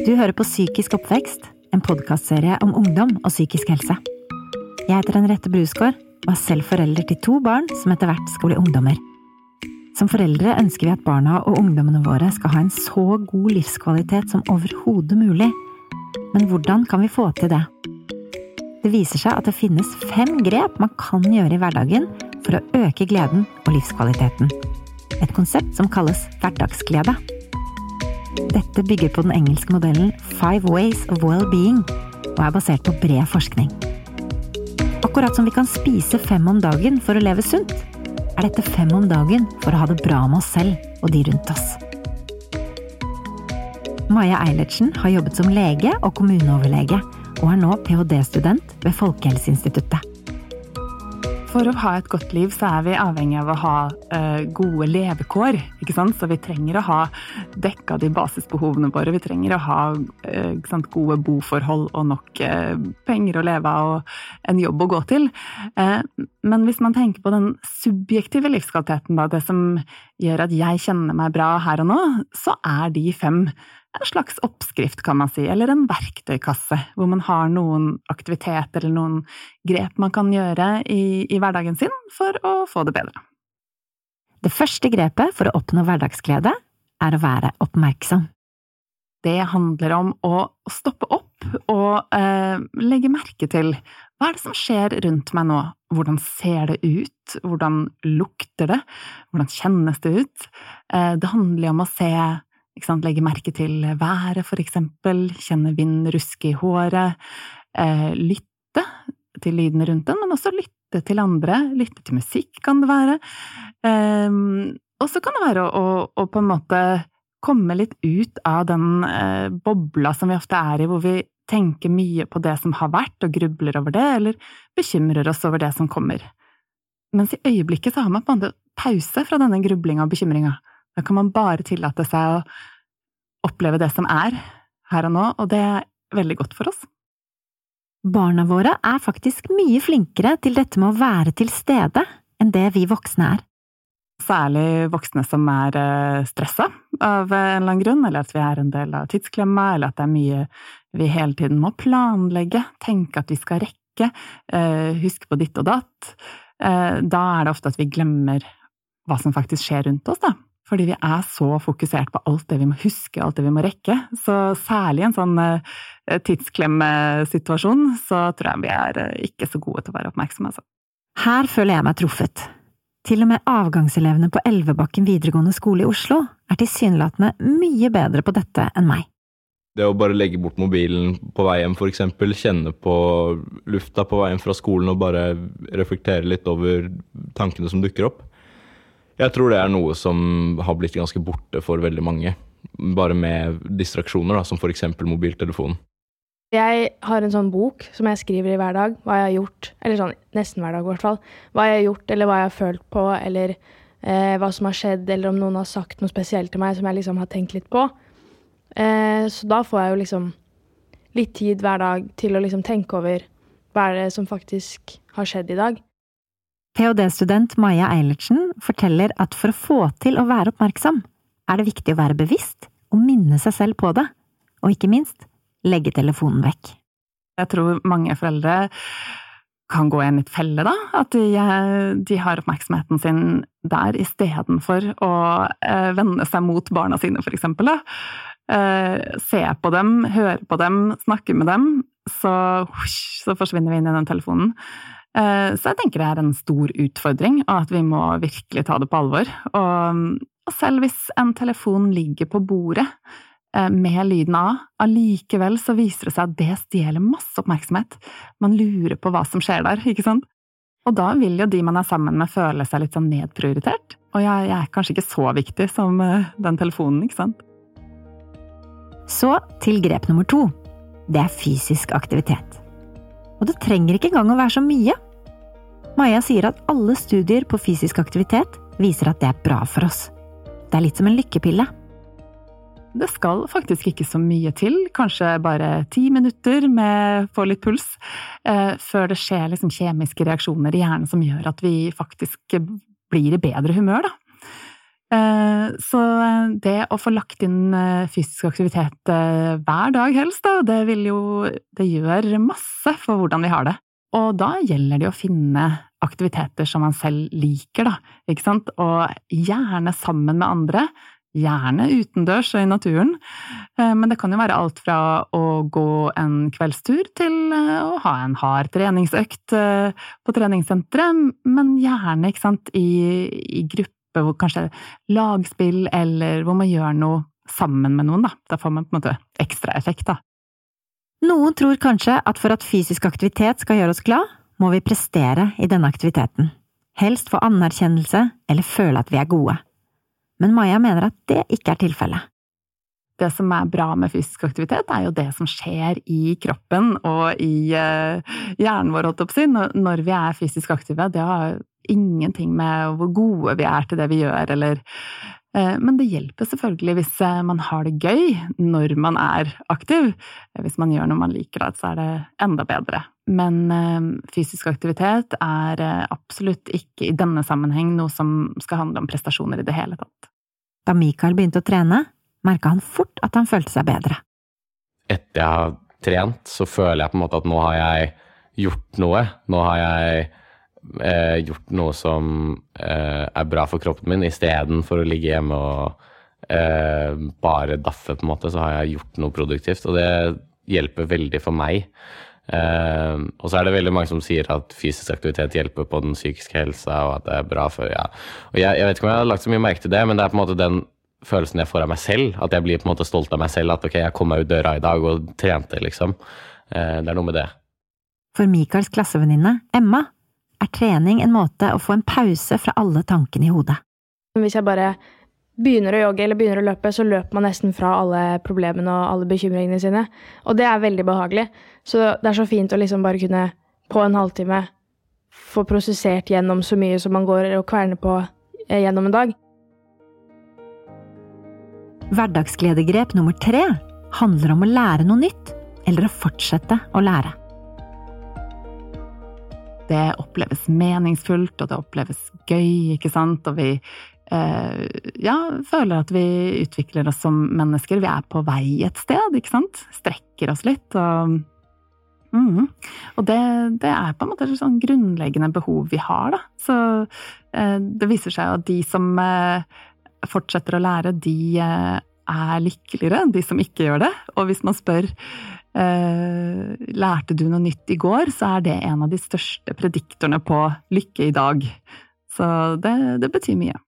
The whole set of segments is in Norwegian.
Du hører på Psykisk oppvekst, en podkastserie om ungdom og psykisk helse. Jeg heter Henriette Brusgaard og er selv forelder til to barn som etter hvert skal bli ungdommer. Som foreldre ønsker vi at barna og ungdommene våre skal ha en så god livskvalitet som overhodet mulig. Men hvordan kan vi få til det? Det viser seg at det finnes fem grep man kan gjøre i hverdagen for å øke gleden og livskvaliteten. Et konsept som kalles hverdagsglede. Dette bygger på den engelske modellen Five Ways of Well-being, og er basert på bred forskning. Akkurat som vi kan spise fem om dagen for å leve sunt, er dette fem om dagen for å ha det bra med oss selv og de rundt oss. Maja Eilertsen har jobbet som lege og kommuneoverlege, og er nå ph.d.-student ved Folkehelseinstituttet. For å ha et godt liv så er vi avhengig av å ha uh, gode levekår. ikke sant? Så vi trenger å ha dekka de basisbehovene våre. Vi trenger å ha uh, gode boforhold og nok uh, penger å leve av og en jobb å gå til. men hvis man tenker på den subjektive livskvaliteten, da, det som gjør at jeg kjenner meg bra her og nå, så er de fem en slags oppskrift, kan man si, eller en verktøykasse, hvor man har noen aktiviteter eller noen grep man kan gjøre i, i hverdagen sin for å få det bedre. Det første grepet for å oppnå hverdagsglede er å være oppmerksom. Det handler om å stoppe opp og eh, legge merke til hva er det som skjer rundt meg nå, hvordan ser det ut, hvordan lukter det, hvordan kjennes det ut? Eh, det handler om å se Legge merke til været, for eksempel, kjenne vind ruske i håret, eh, lytte til lydene rundt den, men også lytte til andre, lytte til musikk, kan det være. Eh, og så kan det være å, å, å, på en måte komme litt ut av den eh, bobla som vi ofte er i, hvor vi tenker mye på det som har vært, og grubler over det, eller bekymrer oss over det som kommer. Mens i øyeblikket så har man på en måte pause fra denne grublinga og bekymringa. Da kan man bare tillate seg å oppleve det som er, her og nå, og det er veldig godt for oss. Barna våre er faktisk mye flinkere til dette med å være til stede enn det vi voksne er. Særlig voksne som er eh, stressa av en eller annen grunn, eller at vi er en del av tidsklemma, eller at det er mye vi hele tiden må planlegge, tenke at vi skal rekke, eh, huske på ditt og datt. Eh, da er det ofte at vi glemmer hva som faktisk skjer rundt oss, da. Fordi vi er så fokusert på alt det vi må huske, alt det vi må rekke. Så særlig i en sånn tidsklemmesituasjon, så tror jeg vi er uh, ikke så gode til å være oppmerksomme, altså. Her føler jeg meg truffet. Til og med avgangselevene på Elvebakken videregående skole i Oslo er tilsynelatende mye bedre på dette enn meg. Det å bare legge bort mobilen på vei hjem, f.eks., kjenne på lufta på vei hjem fra skolen og bare reflektere litt over tankene som dukker opp, jeg tror det er noe som har blitt ganske borte for veldig mange. Bare med distraksjoner, da, som f.eks. mobiltelefonen. Jeg har en sånn bok som jeg skriver i hver dag, hva jeg har gjort. Eller sånn nesten hver dag, i hvert fall. Hva jeg har gjort, eller hva jeg har følt på, eller eh, hva som har skjedd, eller om noen har sagt noe spesielt til meg som jeg liksom har tenkt litt på. Eh, så da får jeg jo liksom litt tid hver dag til å liksom tenke over hva er det som faktisk har skjedd i dag. Ph.d.-student Maja Eilertsen forteller at for å få til å være oppmerksom, er det viktig å være bevisst og minne seg selv på det, og ikke minst legge telefonen vekk. Jeg tror mange foreldre kan gå i en felle, da. At de, de har oppmerksomheten sin der istedenfor å eh, vende seg mot barna sine, for eksempel. Da. Eh, se på dem, høre på dem, snakke med dem, så, så forsvinner vi inn i den telefonen. Eh, så jeg tenker det er en stor utfordring, og at vi må virkelig ta det på alvor. Og, selv hvis en telefon ligger på bordet eh, med lyden av, allikevel så viser det seg at det stjeler masse oppmerksomhet. Man lurer på hva som skjer der, ikke sant? Og da vil jo de man er sammen med føle seg litt sånn nedprioritert. Og jeg, jeg er kanskje ikke så viktig som eh, den telefonen, ikke sant? Så til grep nummer to. Det er fysisk aktivitet. Og det trenger ikke engang å være så mye. Maja sier at alle studier på fysisk aktivitet viser at det er bra for oss. Det er litt som en lykkepille. Det skal faktisk ikke så mye til, kanskje bare ti minutter med få litt puls, eh, før det skjer liksom kjemiske reaksjoner i hjernen som gjør at vi faktisk blir i bedre humør, da. Så det å få lagt inn fysisk aktivitet hver dag helst, da, det vil jo Det gjør masse for hvordan vi har det. Og da gjelder det å finne aktiviteter som man selv liker, da, ikke sant, og gjerne sammen med andre. Gjerne utendørs og i naturen, eh, men det kan jo være alt fra å gå en kveldstur til eh, å ha en hard treningsøkt eh, på treningssenteret, men gjerne, ikke sant, i, i gruppe, hvor kanskje lagspill, eller hvor man gjør noe sammen med noen, da. Da får man på en måte ekstra effekt, da. Noen tror kanskje at for at fysisk aktivitet skal gjøre oss glad, må vi prestere i denne aktiviteten, helst få anerkjennelse eller føle at vi er gode. Men Maja mener at det ikke er tilfellet. Det som er bra med fysisk aktivitet, er jo det som skjer i kroppen og i uh, hjernen vår, når vi er fysisk aktive. Det har ingenting med hvor gode vi er til det vi gjør, eller Eh, men det hjelper selvfølgelig hvis eh, man har det gøy når man er aktiv. Eh, hvis man gjør noe man liker, så er det enda bedre. Men fysisk aktivitet er absolutt ikke i denne sammenheng noe som skal handle om prestasjoner i det hele tatt. Da Mikael begynte å trene, merka han fort at han følte seg bedre. Etter jeg har trent, så føler jeg på en måte at nå har jeg gjort noe. Nå har jeg eh, gjort noe som eh, er bra for kroppen min, istedenfor å ligge hjemme og eh, bare daffe, på en måte, så har jeg gjort noe produktivt. Og det hjelper veldig for meg. Eh, og så er det veldig mange som sier at fysisk aktivitet hjelper på den psykiske helsa, og at det er bra for ja. Og jeg, jeg vet ikke om jeg har lagt så mye merke til det, men det er på en måte den følelsen jeg får av meg selv. At jeg blir på en måte stolt av meg selv. At ok, jeg kom meg ut døra i dag og trente, liksom. Eh, det er noe med det. For Michaels klassevenninne, Emma, er trening en måte å få en pause fra alle tankene i hodet. Hvis jeg bare begynner å jogge eller begynner å løpe, så løper man nesten fra alle problemene og alle bekymringene sine. Og det er veldig behagelig. Så det er så fint å liksom bare kunne på en halvtime få prosessert gjennom så mye som man går og kverner på eh, gjennom en dag. Hverdagsgledegrep nummer tre handler om å lære noe nytt, eller å fortsette å lære det oppleves meningsfullt, og det oppleves gøy, ikke sant, og vi eh, ja, føler at vi utvikler oss som mennesker. Vi er på vei et sted, ikke sant? Strekker oss litt. og mm, Og det, det, er på en måte et sånn grunnleggende behov vi har, da. Så eh, det viser seg at de som eh, fortsetter å lære, de eh, er lykkeligere enn de som ikke gjør det. Og hvis man spør eh, lærte du noe nytt i går, så er det en av de største prediktorene på lykke i dag. Så det, det betyr mye.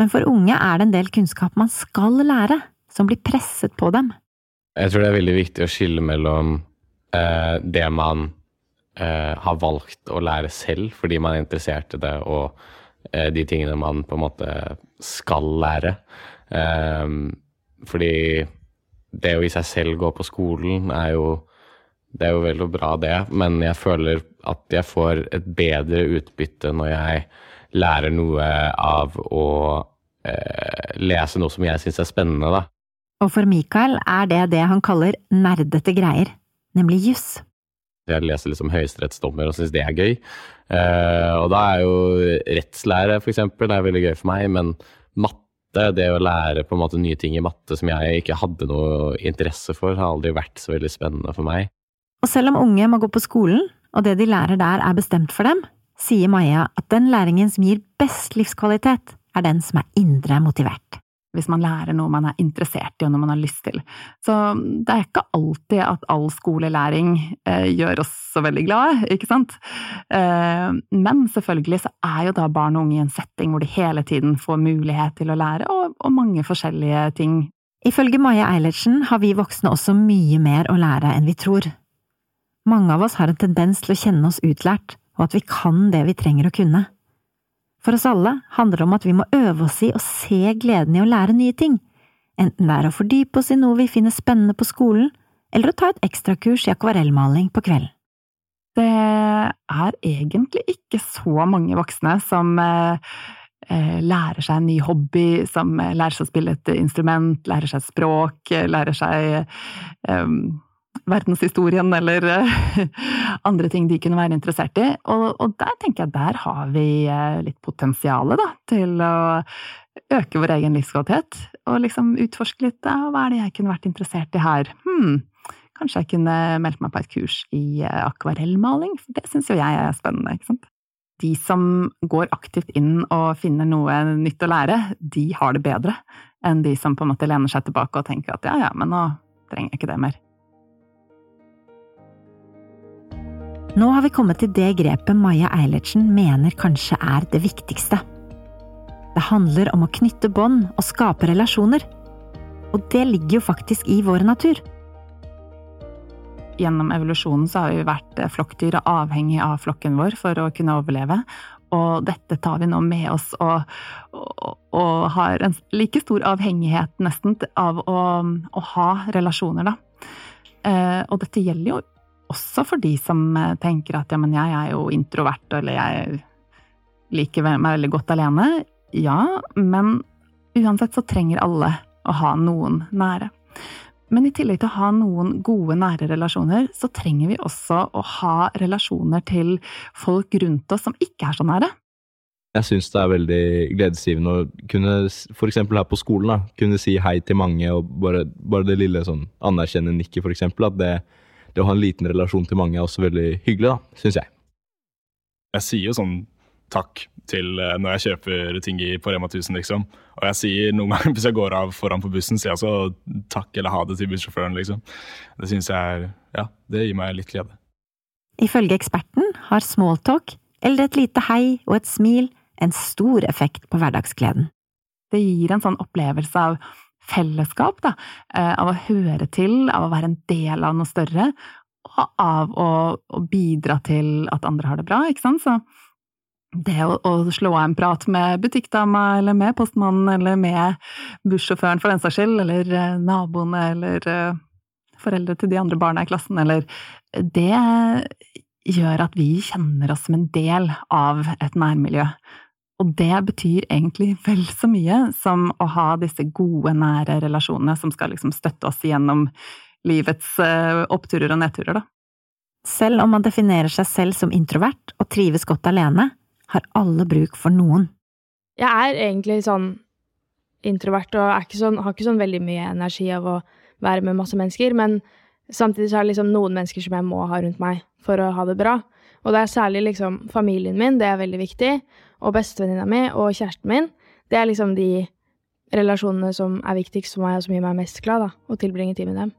Men for unge er det en del kunnskap man skal lære, som blir presset på dem. Jeg tror det er veldig viktig å skille mellom uh, det man uh, har valgt å lære selv fordi man er interessert i det, og eh, de tingene man på en måte skal lære. Fordi det å i seg selv gå på skolen er jo det er jo vel og bra, det, men jeg føler at jeg får et bedre utbytte når jeg lærer noe av å eh, lese noe som jeg syns er spennende, da. Og for Mikael er det det han kaller nerdete greier, nemlig juss. Jeg leser liksom høyesterettsdommer og syns det er gøy. Eh, og da er jo rettslære, for eksempel, det er veldig gøy for meg, men matte matte, det å lære på en måte nye ting i matte som jeg ikke hadde noe interesse for, har aldri vært så veldig spennende for meg. Og selv om unge må gå på skolen, og det de lærer der er bestemt for dem, sier Maja at den læringen som gir best livskvalitet, er den som er indre motivert hvis man lærer noe man er interessert i og noe man har lyst til. Så det er ikke alltid at all skolelæring eh, gjør oss så veldig glade, ikke sant? Eh, men selvfølgelig så er jo da barn og unge i en setting hvor de hele tiden får mulighet til å lære, og, og mange forskjellige ting. Ifølge Maja Eilertsen har vi voksne også mye mer å lære enn vi tror. Mange av oss har en tendens til å kjenne oss utlært, og at vi kan det vi trenger å kunne. For oss alle handler det om at vi må øve oss i å se gleden i å lære nye ting, enten det er å fordype oss i noe vi finner spennende på skolen, eller å ta et ekstrakurs i akvarellmaling på kvelden. Det er egentlig ikke så mange voksne som eh, eh lærer seg en ny hobby, som eh, lærer seg å spille et instrument, lærer seg språk, lærer seg eh, verdenshistorien eller eh, andre ting de kunne være interessert i. Og, og, der tenker jeg der har vi eh, litt potensial til å øke vår egen livskvalitet. Og liksom utforske litt ja, hva er det jeg kunne vært interessert i her. Hmm, kanskje jeg kunne meldt meg på et kurs i eh, akvarellmaling, for det syns jo jeg er spennende, ikke sant. De som går aktivt inn og finner noe nytt å lære, de har det bedre enn de som på en måte lener seg tilbake og tenker at ja, ja, men nå trenger jeg ikke det mer. Nå har vi kommet til det grepet Maja Eilertsen mener kanskje er det viktigste. Det handler om å knytte bånd og skape relasjoner. Og det ligger jo faktisk i vår natur. Gjennom evolusjonen så har vi vært flokkdyr og avhengig av flokken vår for å kunne overleve. Og dette tar vi nå med oss og, og, og har en like stor avhengighet nesten av å, å ha relasjoner, da. Eh, og dette gjelder jo også for de som eh, tenker at ja, men jeg er jo introvert, eller jeg liker meg veldig godt alene. Ja, men uansett så trenger alle å ha noen nære. Men i tillegg til å ha noen gode, nære relasjoner, så trenger vi også å ha relasjoner til folk rundt oss som ikke er så nære. Jeg syns det er veldig gledesgivende å kunne, f.eks. her på skolen, da, kunne si hei til mange, og bare, bare det lille sånn anerkjenne nikket, f.eks. At det, det å ha en liten relasjon til mange er også veldig hyggelig, da, syns jeg. Jeg sier jo sånn takk til uh, når jeg kjøper ting på Rema 1000, liksom. Og jeg sier noen ganger hvis jeg går av foran på bussen, sier jeg også takk eller ha det til bussjåføren, liksom. Det syns jeg er Ja, det gir meg litt glede. Ifølge eksperten har smalltalk, eller et lite hei og et smil, en stor effekt på hverdagsgleden. Det gir en sånn opplevelse av fellesskap, da, eh, av å høre til, av å være en del av noe større, og av å, å bidra til at andre har det bra, ikke sant. Så det å, å, slå av en prat med butikkdama, eller med postmannen, eller med bussjåføren for den saks skyld, eller eh, naboene, eller uh, foreldre til de andre barna i klassen, eller Det gjør at vi kjenner oss som en del av et nærmiljø. Og det betyr egentlig vel så mye som å ha disse gode, nære relasjonene som skal liksom støtte oss gjennom livets uh, oppturer og nedturer, da. Selv om man definerer seg selv som introvert og trives godt alene, har alle bruk for noen. Jeg er egentlig sånn introvert og ikke sånn, har ikke sånn veldig mye energi av å være med masse mennesker, men samtidig så er det liksom noen mennesker som jeg må ha rundt meg for å ha det bra. Og det er særlig liksom familien min, det er veldig viktig, og bestevenninna mi og kjæresten min. Det er liksom de relasjonene som er viktigst for meg, og som gir meg mest glad, da, å tilbringe tid med dem.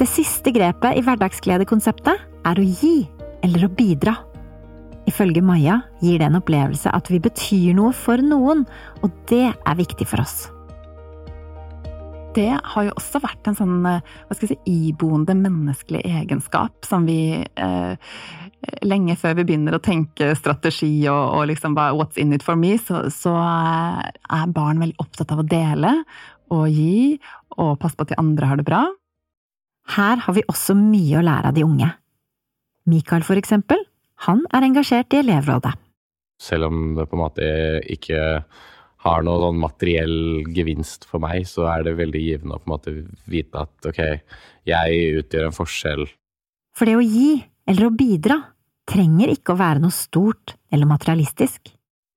Det siste grepet i hverdagsgledekonseptet er å gi eller å bidra. Ifølge Maja gir det en opplevelse at vi betyr noe for noen, og det er viktig for oss. Det har jo også vært en sånn eh, hva skal jeg si, iboende menneskelig egenskap som vi eh, Lenge før vi begynner å tenke strategi og, og liksom bare what's in it for me, så, så er barn veldig opptatt av å dele og gi og passe på at de andre har det bra. Her har vi også mye å lære av de unge. Mikael, for eksempel, han er engasjert i elevrådet. Selv om det på en måte ikke har noe sånn materiell gevinst for meg, så er det veldig givende å på en måte vite at ok, jeg utgjør en forskjell. For det å gi, eller å bidra, trenger ikke å være noe stort eller materialistisk.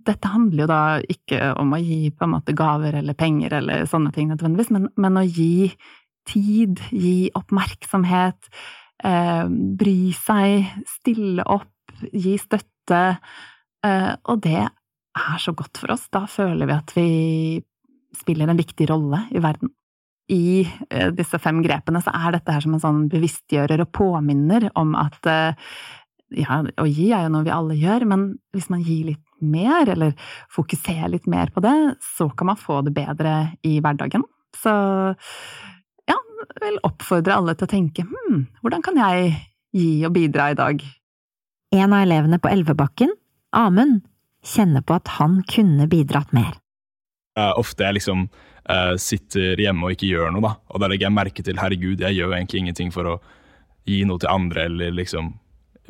Dette handler jo da ikke om å gi på en måte gaver eller penger eller sånne ting nødvendigvis, men, men å gi tid, gi oppmerksomhet, eh, bry seg, stille opp, gi støtte. Eh, og det er så godt for oss. Da føler vi at vi spiller en viktig rolle i verden. I eh, disse fem grepene så er dette her som en sånn bevisstgjører og påminner om at eh, ja, å gi er jo noe vi alle gjør, men hvis man gir litt mer, eller fokuserer litt mer på det, så kan man få det bedre i hverdagen. Så vil oppfordre alle til å tenke hm, hvordan kan jeg gi og bidra i dag? En av elevene på Elvebakken, Amund, kjenner på at han kunne bidratt mer. Uh, ofte er liksom uh, sitter hjemme og ikke gjør noe, da. og da legger jeg merke til herregud, jeg gjør egentlig ingenting for å gi noe til andre eller liksom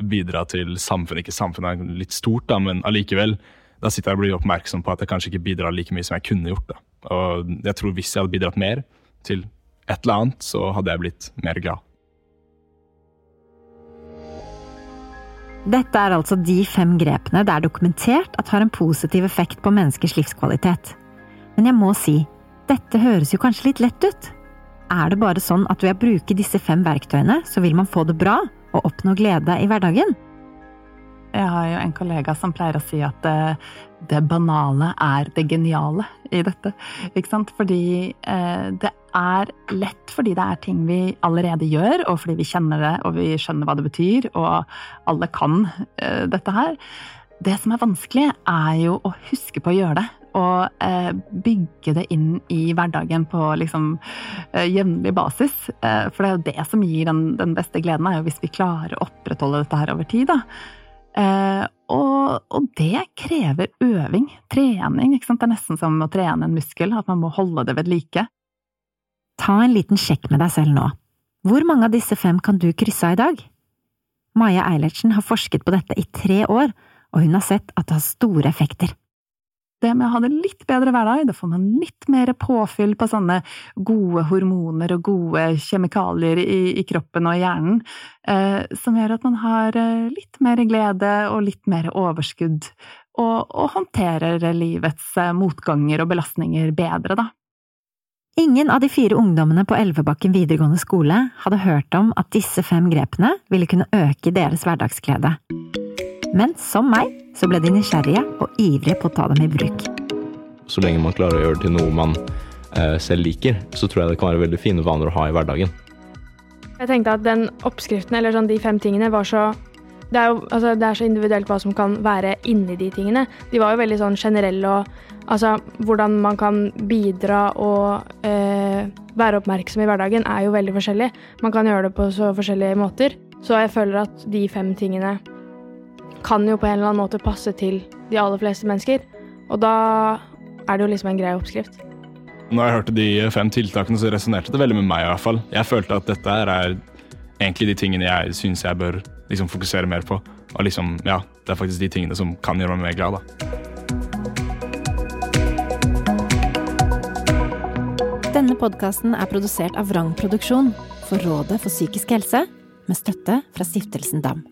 bidra til samfunnet. Ikke samfunnet er litt stort, da, men allikevel. Da sitter jeg og blir oppmerksom på at jeg kanskje ikke bidrar like mye som jeg kunne gjort. da. Og jeg tror hvis jeg hadde bidratt mer til et eller annet, så hadde jeg blitt mer glad. Dette er altså de fem grepene det er dokumentert at har en positiv effekt på menneskers livskvalitet. Men jeg må si, dette høres jo kanskje litt lett ut? Er det bare sånn at ved å bruke disse fem verktøyene, så vil man få det bra og oppnå glede i hverdagen? Jeg har jo en kollega som pleier å si at det, det banale er det geniale i dette. Ikke sant? Fordi eh, det er lett fordi det er ting vi allerede gjør, og fordi vi kjenner det og vi skjønner hva det betyr, og alle kan eh, dette her. Det som er vanskelig, er jo å huske på å gjøre det. Og eh, bygge det inn i hverdagen på liksom eh, jevnlig basis. Eh, for det er jo det som gir den, den beste gleden, er jo hvis vi klarer å opprettholde dette her over tid. da. Eh, og, og, det krever øving, trening. ikke sant? Det er nesten som å trene en muskel, at man må holde det ved like. Ta en liten sjekk med deg selv nå. Hvor mange av disse fem kan du krysse av i dag? Maja Eilertsen har forsket på dette i tre år, og hun har sett at det har store effekter det med å ha det litt bedre hverdag, da får man litt mer påfyll på sånne gode hormoner og gode kjemikalier i, i kroppen og i hjernen, eh, som gjør at man har eh, litt mer glede og litt mer overskudd, og, og håndterer livets eh, motganger og belastninger bedre, da. Ingen av de fire ungdommene på Elvebakken videregående skole hadde hørt om at disse fem grepene ville kunne øke deres hverdagsglede. Men som meg, så ble de nysgjerrige og ivrige på å ta dem i bruk. Så lenge man klarer å gjøre det til noe man eh, selv liker, så tror jeg det kan være veldig fine vaner å ha i hverdagen. Jeg tenkte at den oppskriften, eller sånn de fem tingene, var så det er jo altså, det er så individuelt hva som kan være inni de tingene. De var jo veldig sånn generelle og altså hvordan man kan bidra og eh, være oppmerksom i hverdagen, er jo veldig forskjellig. Man kan gjøre det på så forskjellige måter. Så jeg føler at de fem tingene kan jo på en eller annen måte passe til de aller fleste mennesker. Og da er det jo liksom en grei oppskrift. Når jeg hørte de fem tiltakene, så resonnerte det veldig med meg i hvert fall. Jeg følte at dette er egentlig de tingene jeg syns jeg bør liksom fokusere mer på. Og liksom, ja, det er faktisk de tingene som kan gjøre meg mer glad, da. Denne podkasten er produsert av Vrang Produksjon for Rådet for psykisk helse, med støtte fra Stiftelsen DAM.